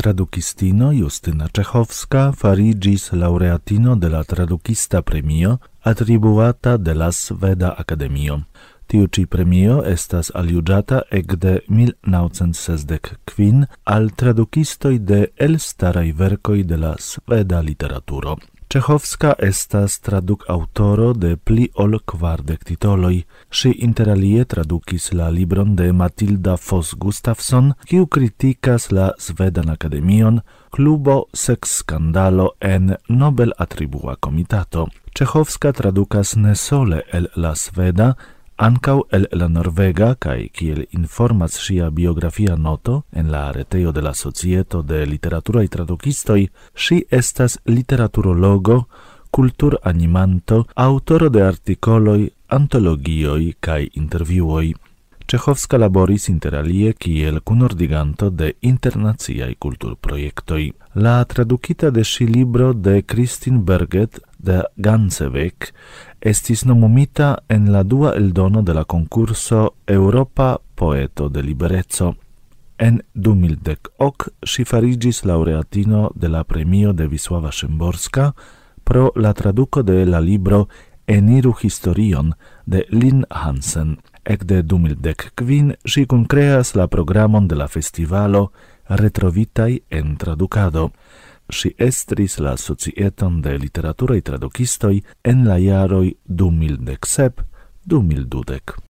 Tradukistino Justyna Czechowska farigis laureatino de la tradukista premio atribuata de la Sveda Akademio. Tiu ci premio estas aliugiata ecde 1965 al tradukistoi de elstarai verkoj de la sveda literaturo. Czechowska estas traduc autoro de pli ol kvardek titoloj. Ŝi interalie tradukis la libron de Matilda Foss Gustafsson, kiu kritikas la Svedan Akademion, klubo sex skandalo en Nobel atribua komitato. Czechowska tradukas ne sole el la sveda, Ancau el la Norvega, cae kiel informas sia biografia noto, en la areteo de la Societo de Literaturae Traducistoi, si estas literaturologo, cultur animanto, autoro de articoloi, antologioi cae interviuoi. Czechowska laboris interalie kiel kunordiganto de internaciai kulturprojektoj. La tradukita de ŝi libro de Kristin Berget de Gansevek estis nomumita en la dua eldono de la concurso Europa Poeto de Liberezzo. En 2010 ok si farigis laureatino de la premio de Wisława Szymborska pro la traduco de la libro Eniru Historion de Lin Hansen. Ec de 2010 quin si concreas la programon de la festivalo Retrovitai en traducado. Si estris la Societon de Literatura i Tradukistoi en la jaroi 2017-2020.